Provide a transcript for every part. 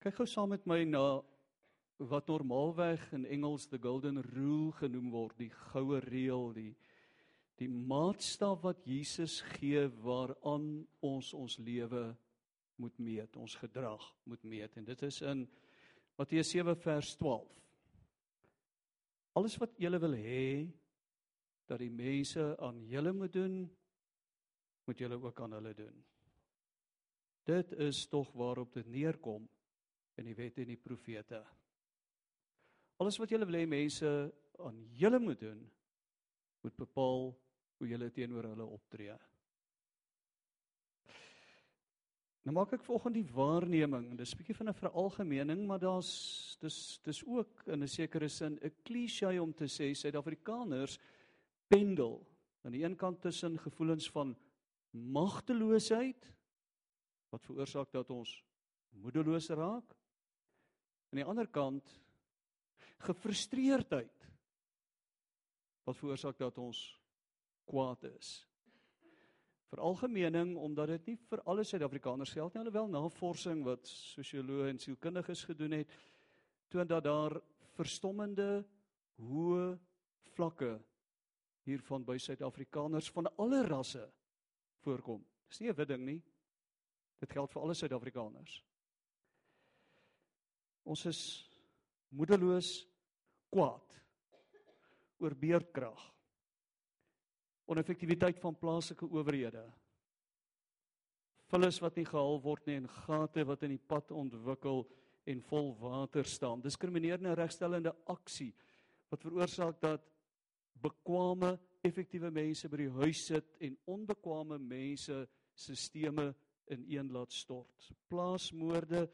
Kyk gou saam met my na wat normaalweg in Engels the golden rule genoem word, die goue reël, die die maatstaf wat Jesus gee waaraan ons ons lewe moet meet, ons gedrag moet meet en dit is in Matteus 7 vers 12. Alles wat julle wil hê dat die mense aan julle moet doen, moet julle ook aan hulle doen. Dit is tog waarop dit neerkom in die wet en die profete. Alles wat julle wil hê mense aan julle moet doen, moet bepaal hoe julle teenoor hulle optree. Nou maak ek volgens die waarneming, dis 'n bietjie van 'n veralgemening, maar daar's dis dis ook in 'n sekere sin 'n klise om te sê Suid-Afrikaners pendel aan die een kant tussen gevoelens van magteloosheid wat veroorsaak dat ons moedeloos raak. Aan die ander kant gefrustreerdheid wat veroorsaak dat ons kwaad is. Veralgemening omdat dit nie vir alle Suid-Afrikaners geld nie, alhoewel navorsing wat sosioloë en sielkundiges gedoen het, toon dat daar verstommende hoë vlakke hiervan by Suid-Afrikaners van alle rasse voorkom. Dis nie 'n wit ding nie. Dit geld vir alle Suid-Afrikaners. Ons is moedeloos kwaad oor beerdkrag. Oneffektiwiteit van plaaslike owerhede. Vullis wat nie gehaal word nie en gate wat in die pad ontwikkel en vol water staan. Diskriminerende regstellende aksie wat veroorsaak dat bekwame effektiewe mense by die huis sit en onbekwame mense sisteme in een laat stort. Plaasmoorde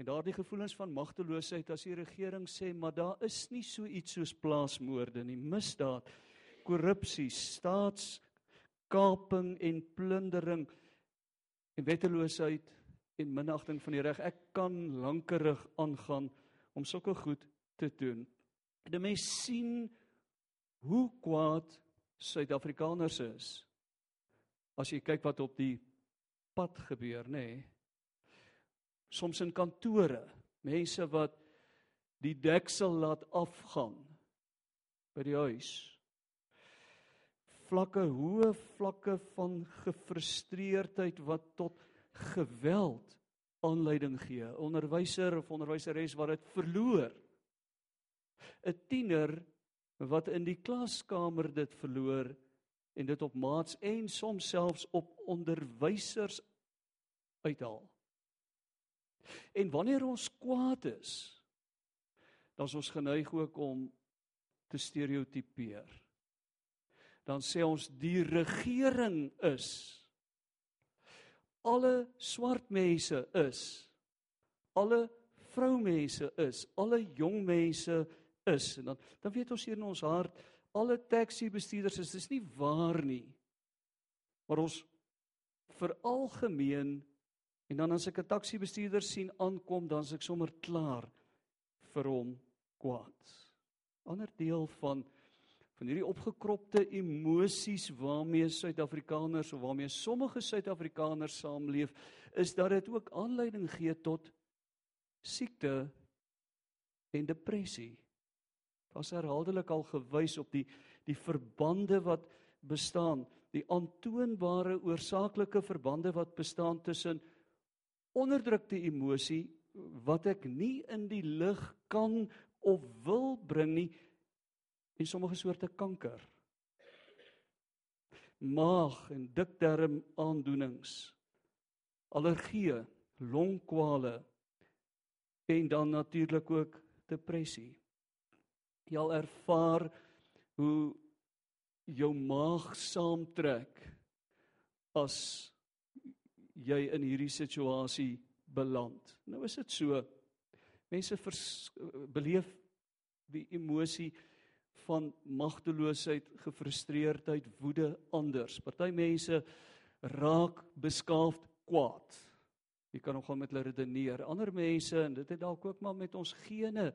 en daardie gevoelens van magteloosheid as die regering sê maar daar is nie so iets soos plaasmoorde nie, misdaad, korrupsie, staatskaping en plundering en wetteloosheid en minagting van die reg. Ek kan lankerig aangaan om sulke goed te doen. En mense sien hoe kwaad Suid-Afrikaners is. As jy kyk wat op die pad gebeur, nê? Nee, soms in kantore, mense wat die deksel laat afgaan by die huis. Vlakke, hoë vlakke van gefrustreerdheid wat tot geweld aanleiding gee. Onderwyser of onderwyseres wat dit verloor. 'n Tiener wat in die klaskamer dit verloor en dit op maats en soms selfs op onderwysers uithaal. En wanneer ons kwaad is, dan is ons geneig ook om te stereotipeer. Dan sê ons die regering is alle swart mense is alle vroumense is alle jong mense is en dan dan weet ons hier in ons hart alle taxi bestuurders is dis nie waar nie maar ons veralgemeen En dan as ek 'n taxi bestuurder sien aankom, dan is ek sommer klaar vir hom kwaad. Ander deel van van hierdie opgekropte emosies waarmee Suid-Afrikaners of waarmee sommige Suid-Afrikaners saamleef, is dat dit ook aanleiding gee tot siekte en depressie. Daar's herhaaldelik al gewys op die die verbande wat bestaan, die aantoonbare oorsaaklike verbande wat bestaan tussen onderdrukte emosie wat ek nie in die lig kan of wil bring nie en sommige soorte kanker maag en dikdarm aandoenings allergieë longkwale en dan natuurlik ook depressie. Jy al ervaar hoe jou maag saamtrek as jy in hierdie situasie beland. Nou is dit so. Mense vers, beleef die emosie van magteloosheid, gefrustreerdheid, woede anders. Party mense raak beskaafd kwaad. Jy kan nogal met hulle redeneer. Ander mense en dit het dalk ook maar met ons gene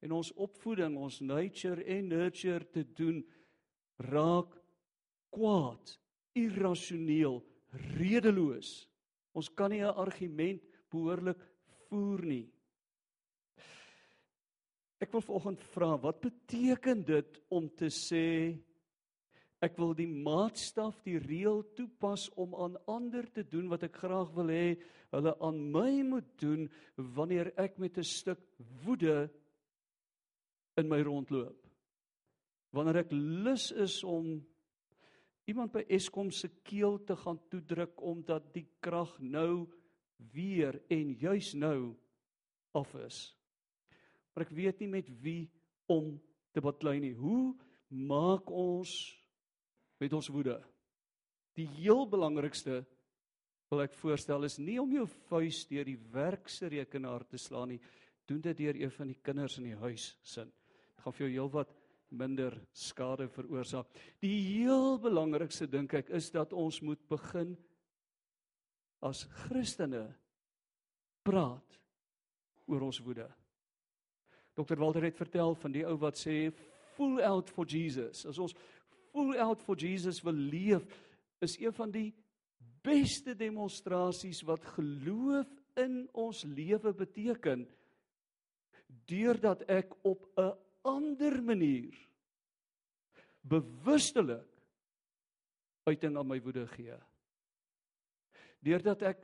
en ons opvoeding, ons nature en nurture te doen raak kwaad, irrasioneel, redeloos Ons kan nie 'n argument behoorlik voer nie. Ek wil vanoggend vra, wat beteken dit om te sê ek wil die maatstaf, die reël toepas om aan ander te doen wat ek graag wil hê hulle aan my moet doen wanneer ek met 'n stuk woede in my rondloop. Wanneer ek lus is om iemand by Eskom se keel te gaan toedruk omdat die krag nou weer en juis nou af is. Maar ek weet nie met wie om te baklei nie. Hoe maak ons met ons woede? Die heel belangrikste wil ek voorstel is nie om jou vuis deur die werksrekenaar te slaan nie. Doen dit deur een van die kinders in die huis sin. Dit gaan vir jou heelwat minder skade veroorsaak. Die heel belangrikste dink ek is dat ons moet begin as Christene praat oor ons woede. Dr. Walter het vertel van die ou wat sê full out for Jesus. As ons full out for Jesus wil leef, is een van die beste demonstrasies wat geloof in ons lewe beteken deurdat ek op 'n ander manier bewustelik uiting aan my woede gee. Deurdat ek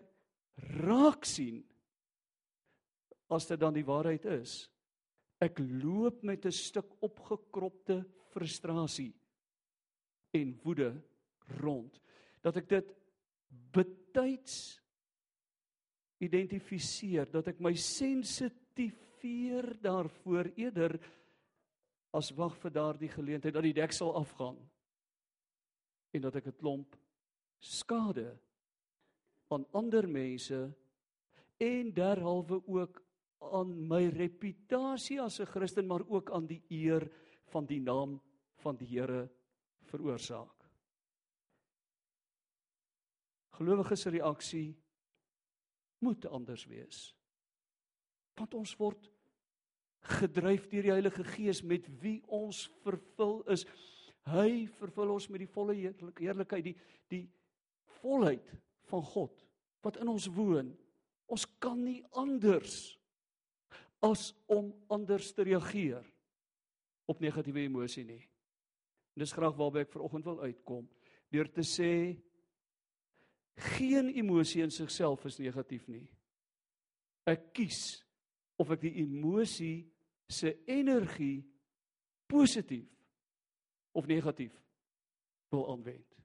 raak sien as dit dan die waarheid is. Ek loop met 'n stuk opgekropte frustrasie en woede rond dat ek dit betyds identifiseer dat ek my sensitiefeer daarvoor eerder as wag vir daardie geleentheid dat die deksel afgaan en dat ek 'n klomp skade aan ander mense en derhalwe ook aan my reputasie as 'n Christen maar ook aan die eer van die naam van die Here veroorsaak. Gelowiges se reaksie moet anders wees. Want ons word gedryf deur die Heilige Gees met wie ons vervul is. Hy vervul ons met die volle heerlikheid, die die volheid van God wat in ons woon. Ons kan nie anders as om anders te reageer op negatiewe emosie nie. En dis graag waarby ek vanoggend wil uitkom deur te sê geen emosie in sigself is negatief nie. Ek kies of ek die emosie se energie positief of negatief wil aanwend.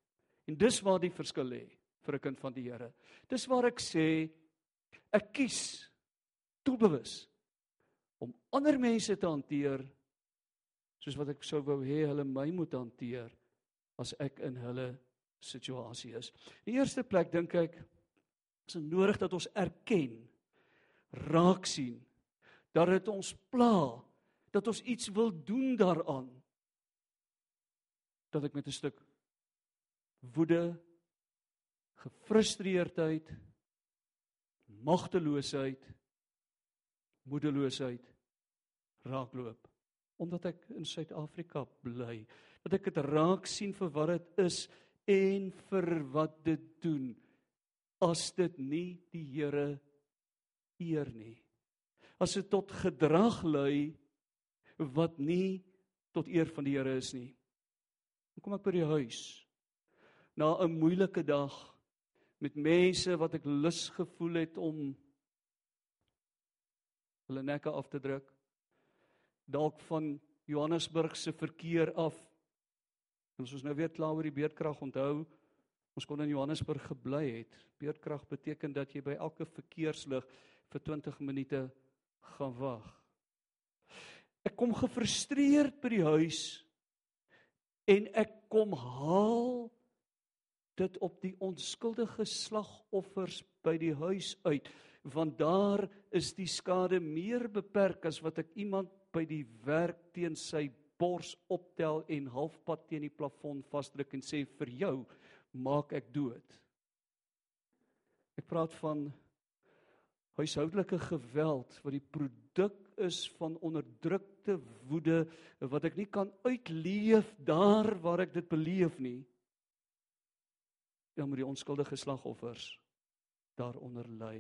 En dis waar die verskil lê vir 'n kind van die Here. Dis waar ek sê ek kies doelbewus om ander mense te hanteer soos wat ek sou wou hê hulle my moet hanteer as ek in hulle situasie is. In die eerste plek dink ek is dit nodig dat ons erken, raak sien dat dit ons pla, dat ons iets wil doen daaraan. Dat ek met 'n stuk woede, gefrustreerdheid, magteloosheid, moedeloosheid raakloop. Omdat ek in Suid-Afrika bly, dat ek dit raak sien vir wat dit is en vir wat dit doen. As dit nie die Here eer nie as dit tot gedrag lei wat nie tot eer van die Here is nie. Dan kom ek by die huis na 'n moeilike dag met mense wat ek lus gevoel het om hulle nekke af te druk. Dalk van Johannesburg se verkeer af. Ons is nou weer klaar oor die beerdkrag onthou. Ons kon in Johannesburg gebly het. Beerdkrag beteken dat jy by elke verkeerslig vir 20 minute gaan wag. Ek kom gefrustreerd by die huis en ek kom haal dit op die onskuldige slagoffers by die huis uit want daar is die skade meer beperk as wat ek iemand by die werk teen sy bors optel en halfpad teen die plafon vasdruk en sê vir jou maak ek dood. Ek praat van huishoudelike geweld wat die produk is van onderdrukte woede wat ek nie kan uitleef daar waar ek dit beleef nie dan moet die onskuldige slagoffers daaronder ly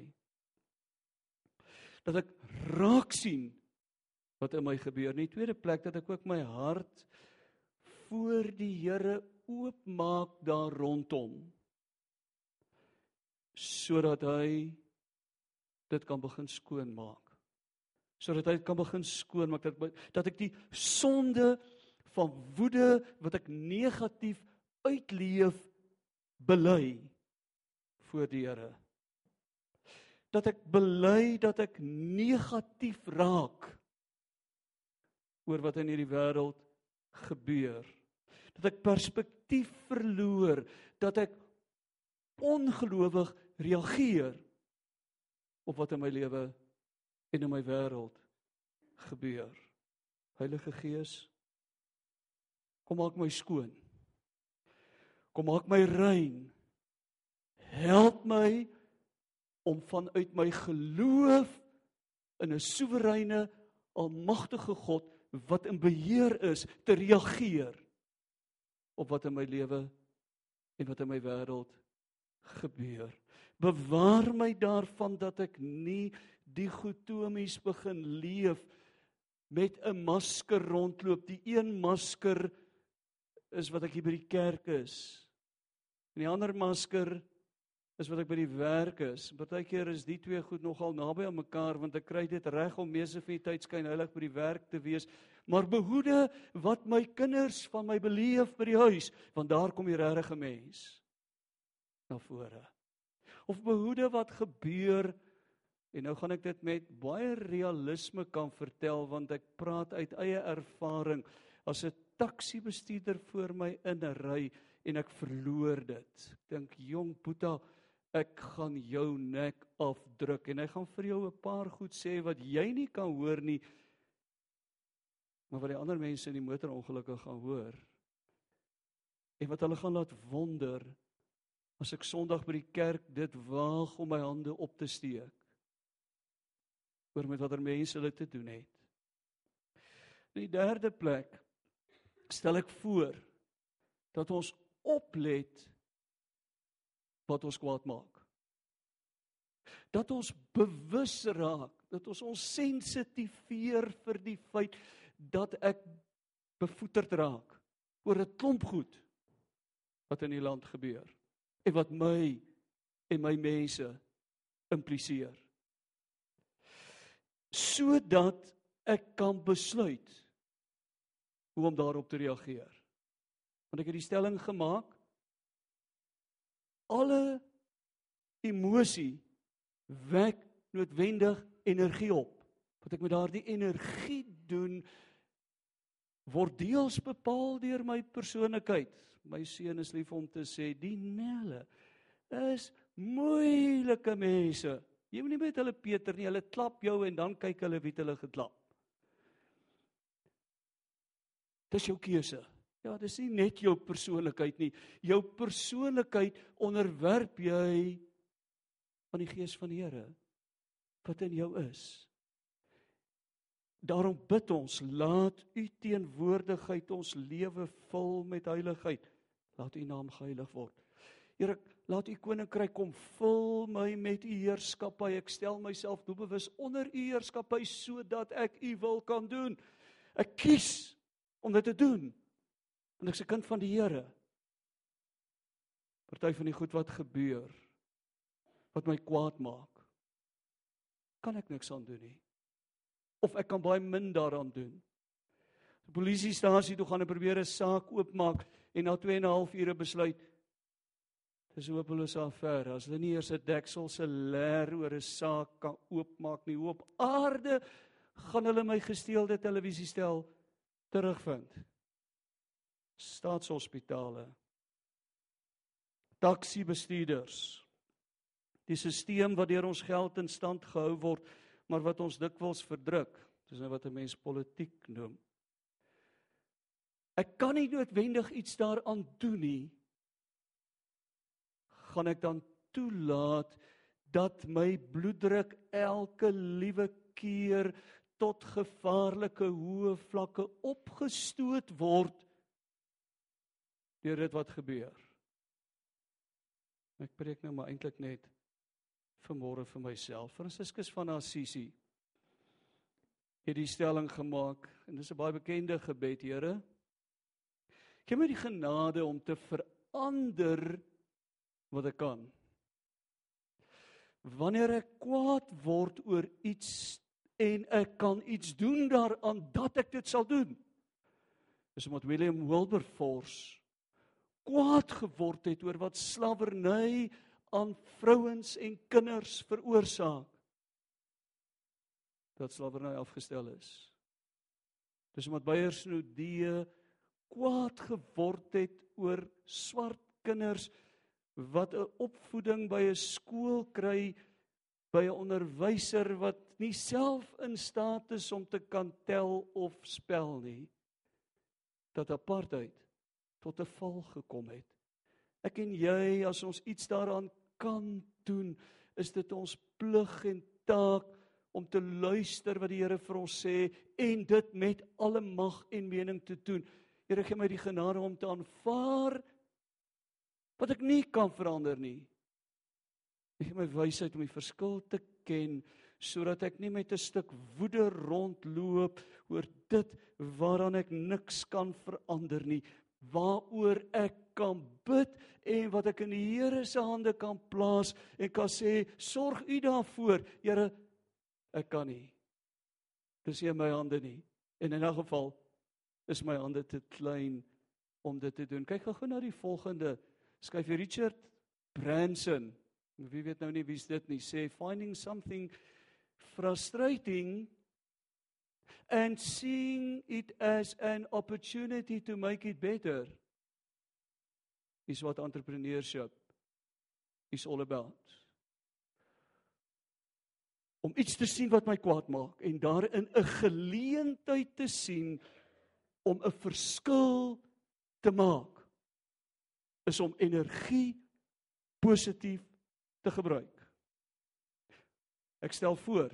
dat ek raak sien wat in my gebeur. In die tweede plek dat ek ook my hart voor die Here oopmaak daar rondom sodat hy dit kan begin skoonmaak. Sodat hy kan begin skoonmaak dat dat ek die sonde van woede wat ek negatief uitleef bely voor die Here. Dat ek bely dat ek negatief raak oor wat in hierdie wêreld gebeur. Dat ek perspektief verloor, dat ek ongelowig reageer op wat in my lewe en in my wêreld gebeur. Heilige Gees, kom maak my skoon. Kom maak my rein. Help my om vanuit my geloof in 'n soewereine almagtige God wat in beheer is te reageer op wat in my lewe en wat in my wêreld gebeur. Bewaar my daarvan dat ek nie die goetomies begin leef met 'n masker rondloop. Die een masker is wat ek hier by die kerk is. En die ander masker is wat ek by die werk is. Partykeer is die twee goed nogal naby aan mekaar want ek kry dit reg om meeste van die tyd skyn heilig by die werk te wees. Maar behoede wat my kinders van my beleef by die huis, want daar kom die regte mens na vore. Of behoede wat gebeur en nou gaan ek dit met baie realisme kan vertel want ek praat uit eie ervaring as 'n taxi bestuurder voor my in 'n ry en ek verloor dit. Ek dink jong Boeta, ek gaan jou nek afdruk en hy gaan vir jou 'n paar goed sê wat jy nie kan hoor nie. Maar wat die ander mense in die motor ongelukkig gaan hoor. En wat hulle gaan laat wonder as ek Sondag by die kerk dit waag om my hande op te steek oor met watter mense hulle te doen het. In die derde plek stel ek voor dat ons oplet wat ons kwaad maak. Dat ons bewus raak, dat ons ons sensitiveer vir die feit dat ek bevoeterd raak oor 'n klomp goed wat in die land gebeur en wat my en my mense impliseer. Sodat ek kan besluit hoe om daarop te reageer. Want ek het die stelling gemaak alle emosie wek noodwendig energie op. Wat ek met daardie energie doen word deels bepaal deur my persoonlikheid. My seun is lief om te sê die nelle is moeilike mense. Jy moet nie met hulle Peter nie, hulle klap jou en dan kyk hulle wie hulle geklap. Dis jou keuse. Ja, dis nie net jou persoonlikheid nie. Jou persoonlikheid onderwerp jy aan die gees van die Here wat in jou is. Daarom bid ons, laat u teenwoordigheid ons lewe vul met heiligheid. Laat u naam geheilig word. Here, laat u koninkryk kom vul my met u heerskappy. Ek stel myself doelbewus onder u heerskappy sodat ek u wil kan doen. Ek kies om dit te doen. En ek's 'n kind van die Here. Party van die goed wat gebeur wat my kwaad maak. Kan ek niks aan doen nie. Of ek kan baie min daaraan doen. Die polisiestasie toe gaan en probeer 'n saak oopmaak en na 2 en 'n half ure besluit dis hopeloos affære. As hulle nie eers 'n deksel se leer oor 'n saak kan oopmaak nie, hoe op aarde gaan hulle my gesteelde televisie stel terugvind. Staatshospitale. Taxi bestuurders. Die stelsel wat deur ons geld in stand gehou word, maar wat ons dikwels verdruk. Dis nou wat 'n mens politiek noem. Ek kan nie noodwendig iets daaraan doen nie. Gaan ek dan toelaat dat my bloeddruk elke liewe keer tot gevaarlike hoë vlakke opgestoot word deur dit wat gebeur. Ek preek nou maar eintlik net vanmôre vir myself. Franciscus van Assisi het die stelling gemaak en dis 'n baie bekende gebed, Here. Gee my die genade om te verander wat ek kan. Wanneer ek kwaad word oor iets en ek kan iets doen daaraan dat ek dit sal doen. Dis omdat William Wilberforce kwaad geword het oor wat slawerny aan vrouens en kinders veroorsaak dat slawerny afgestel is. Dis omdat Beyersnodee kwaad geword het oor swart kinders wat 'n opvoeding by 'n skool kry by 'n onderwyser wat nie self in staat is om te kan tel of spel nie dat apartheid tot 'n val gekom het. Ek en jy as ons iets daaraan kan doen, is dit ons plig en taak om te luister wat die Here vir ons sê en dit met alle mag en mening te doen. Here gee my die genade om te aanvaar wat ek nie kan verander nie. Gee my wysheid om die verskil te ken sodat ek nie met 'n stuk woede rondloop oor dit waaraan ek niks kan verander nie, waaroor ek kan bid en wat ek in die Here se hande kan plaas en kan sê sorg u daarvoor Here ek kan nie dis nie in my hande nie en in 'n geval is my hande te klein om dit te doen. Kyk gou na die volgende. Skryf Richard Branson. Wie weet nou nie wie's dit nie. Sê finding something frustrating and seeing it as an opportunity to make it better is what entrepreneurship is all about. Om iets te sien wat my kwaad maak en daarin 'n geleentheid te sien om 'n verskil te maak is om energie positief te gebruik. Ek stel voor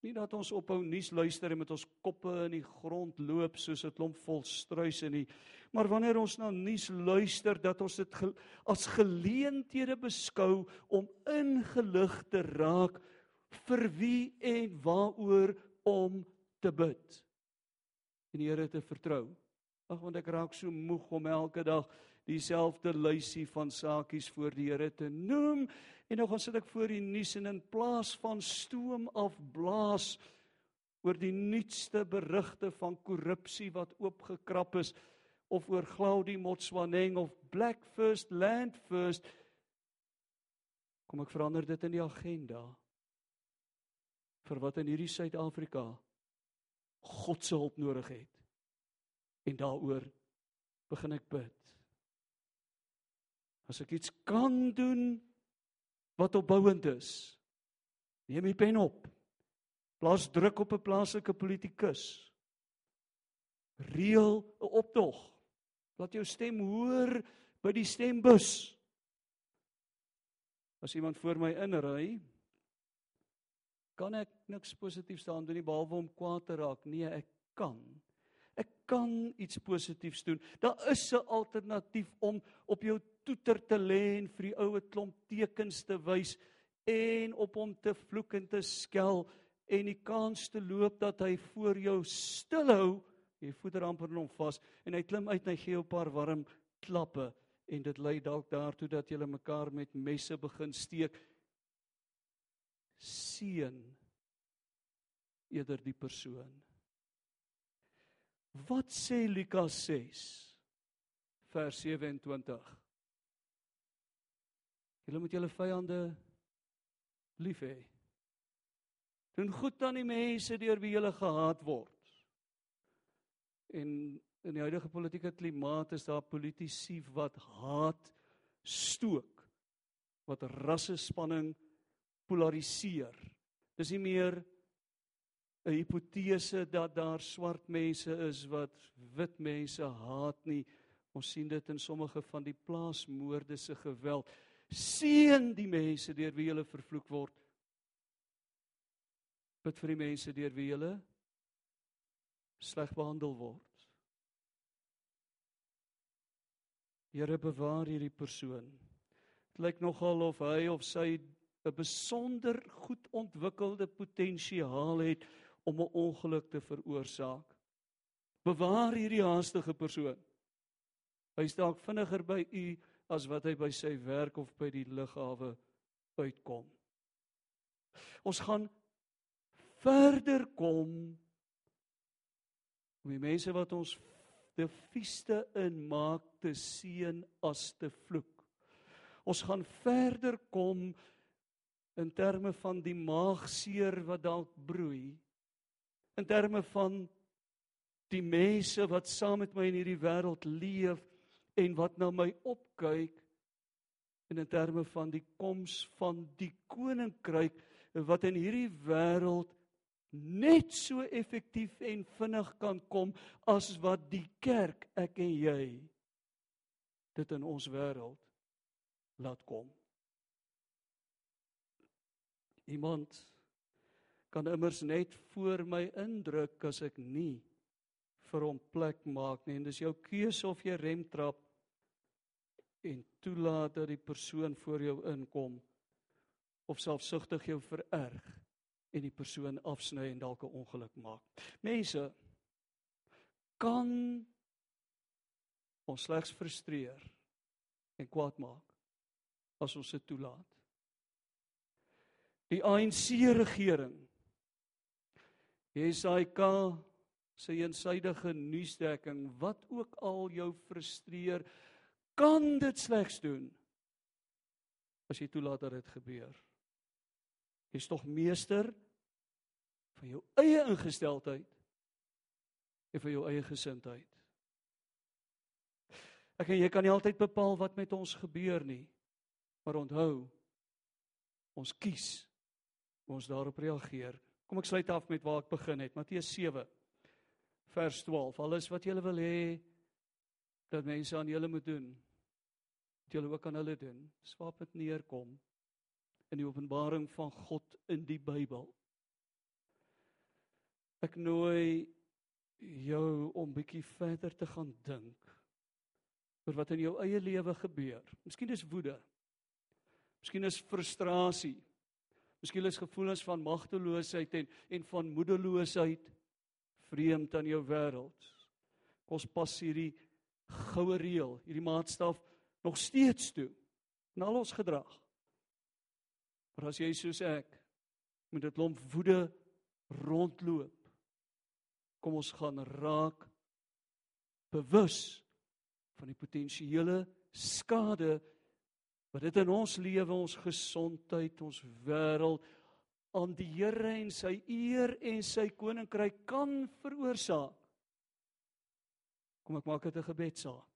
Nie dat ons ophou nuus luister en met ons koppe in die grond loop soos 'n klomp vol struise nie, maar wanneer ons na nuus luister dat ons dit ge as geleenthede beskou om ingelig te raak vir wie en waaroor om te bid en die Here te vertrou. Ag want ek raak so moeg om elke dag dieselfde lysie van saakies voor die Here te noem En nou gaan sit ek voor die nuus en in plaas van stoom afblaas oor die nuutste berigte van korrupsie wat oopgekrap is of oor Glaudi Motsoeneng of Black First Land First kom ek verander dit in die agenda vir wat in hierdie Suid-Afrika God se hulp nodig het en daaroor begin ek bid as ek iets kan doen wat opbouend is. Neem die pen op. Plaas druk op 'n plaaslike politikus. Reël 'n optog. Laat jou stem hoor by die stembus. As iemand voor my inry, kan ek niks positiefs staan doen nie behalwe om kwaad te raak. Nee, ek kan. Ek kan iets positiefs doen. Daar is 'n alternatief om op jou toeter te lê en vir die oue klomp tekens te wys en op hom te vloek en te skel en die kans te loop dat hy voor jou stilhou, jy voeter amper hom vas en hy klim uit en hy gee jou 'n paar warm klappe en dit lei dalk daartoe dat julle mekaar met messe begin steek. Seën eerder die persoon. Wat sê Lukas 6 vers 27? Julle moet julle vyande lief hê. Doen goed aan die mense deur wie julle gehaat word. En in die huidige politieke klimaat is daar politici wat haat stook, wat rasse spanning polariseer. Dis nie meer 'n hipotese dat daar swart mense is wat wit mense haat nie. Ons sien dit in sommige van die plaasmoorde se geweld seën die mense deur wie jy vervloek word. Bid vir die mense deur wie jy sleg behandel word. Here bewaar hierdie persoon. Dit lyk nogal of hy of sy 'n besonder goed ontwikkelde potensiaal het om 'n ongeluk te veroorsaak. Bewaar hierdie haastige persoon. Hy staak vinniger by u as wat hy by sy werk of by die lughawe uitkom. Ons gaan verder kom om die mense wat ons te vieste in maak te seën as te vloek. Ons gaan verder kom in terme van die maagseer wat dalk broei. In terme van die mense wat saam met my in hierdie wêreld leef en wat na my opkyk en in terme van die koms van die koninkryk wat in hierdie wêreld net so effektief en vinnig kan kom as wat die kerk ek en jy dit in ons wêreld laat kom. Iemand kan immers net voor my indruk as ek nie vir hom plek maak nie en dis jou keuse of jy rem trap en toelaat dat die persoon voor jou inkom of selfsugtig jou vererg en die persoon afsny en dalk 'n ongeluk maak. Mense kan ons slegs frustreer en kwaad maak as ons dit toelaat. Die ANC regering SAIK se eensydige nuusdekking wat ook al jou frustreer kan dit slegs doen as jy toelaat dat dit gebeur. Jy's tog meester van jou eie ingesteldheid en van jou eie gesindheid. Ek en jy kan nie altyd bepaal wat met ons gebeur nie. Maar onthou, ons kies hoe ons daarop reageer. Kom ek sluit af met waar ek begin het. Matteus 7 vers 12. Alles wat jy wil hê dat mense aan julle moet doen, moet julle ook aan hulle doen. Swaap dit neerkom in die openbaring van God in die Bybel. Ek nooi jou om bietjie verder te gaan dink oor wat in jou eie lewe gebeur. Miskien is woede. Miskien is frustrasie. Miskien is gevoelens van magteloosheid en en van moedeloosheid vreemd aan jou wêreld. Ons pas hierdie goue reël, hierdie maatstaf nog steeds toe in al ons gedrag. Maar as jy soos ek met dit lomp woede rondloop, kom ons gaan raak bewus van die potensiële skade wat dit in ons lewe, ons gesondheid, ons wêreld aan die Here en sy eer en sy koninkryk kan veroorsaak. Kom ek maak dit 'n gebedsaak.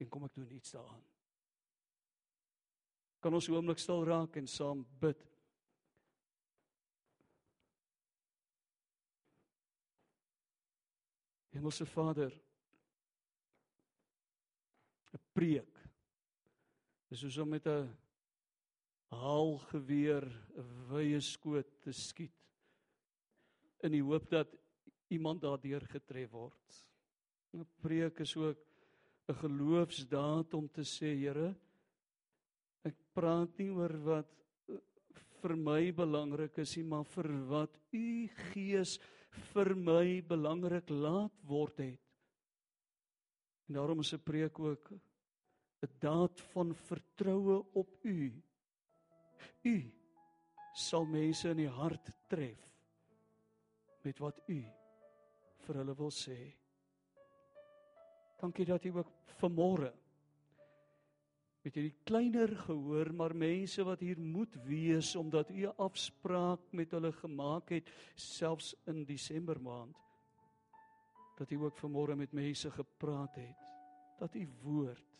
En kom ek doen iets daaraan. Kan ons oomblik stil raak en saam bid? Hemelse Vader, 'n preek. Dis soos om met 'n haalgeweer 'n wye skoot te skiet in die hoop dat iemand daardeur getref word. 'n Preek is ook 'n geloofsdaad om te sê, Here, ek praat nie oor wat eh, vir my belangrik is nie, maar vir wat u Gees vir my belangrik laat word het. En daarom is 'n preek ook 'n daad van vertroue op u U sal mense in die hart tref met wat u vir hulle wil sê. Dankie dat u ook vanmôre met hierdie kleiner gehoor maar mense wat hier moet wees omdat u 'n afspraak met hulle gemaak het selfs in Desember maand dat u ook vanmôre met mense gepraat het dat u woord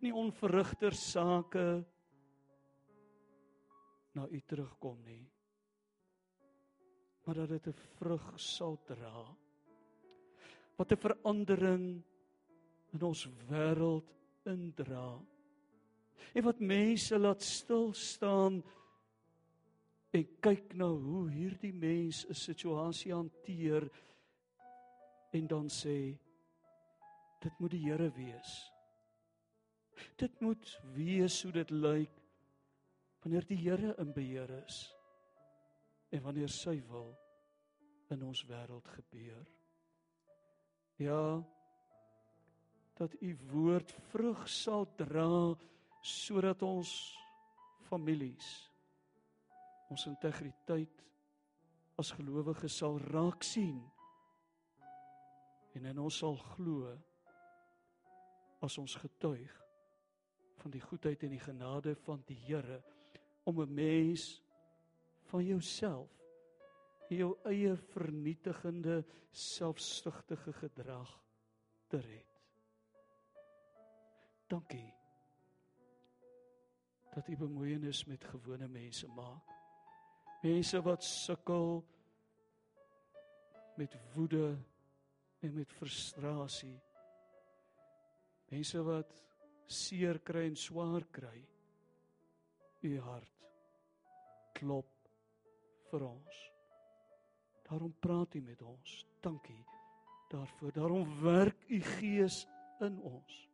nie onverrigter sake na u terugkom nie. Maar dat dit 'n vrug sal dra. Wat 'n verandering in ons wêreld indra. En wat mense laat stil staan en kyk na hoe hierdie mens 'n situasie hanteer en dan sê dit moet die Here wees. Dit moet wees hoe dit lyk wanneer die Here in beheer is. en wanneer sy wil in ons wêreld gebeur. Ja, dat u woord vrug sal dra sodat ons families ons integriteit as gelowiges sal raak sien en in ons sal glo as ons getuig van die goedheid en die genade van die Here om 'n mens van jouself jou eie vernietigende selfsugtige gedrag te red. Dankie dat u bemoeienis met gewone mense maak. Mense wat sukkel met woede en met frustrasie. Mense wat seer kry en swaar kry. U hart klop vir ons. Daarom praat u met ons. Dankie daarvoor. Daarom werk u gees in ons.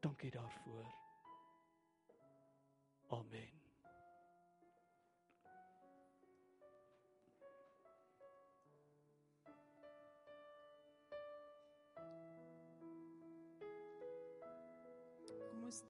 Dankie daarvoor. Amen.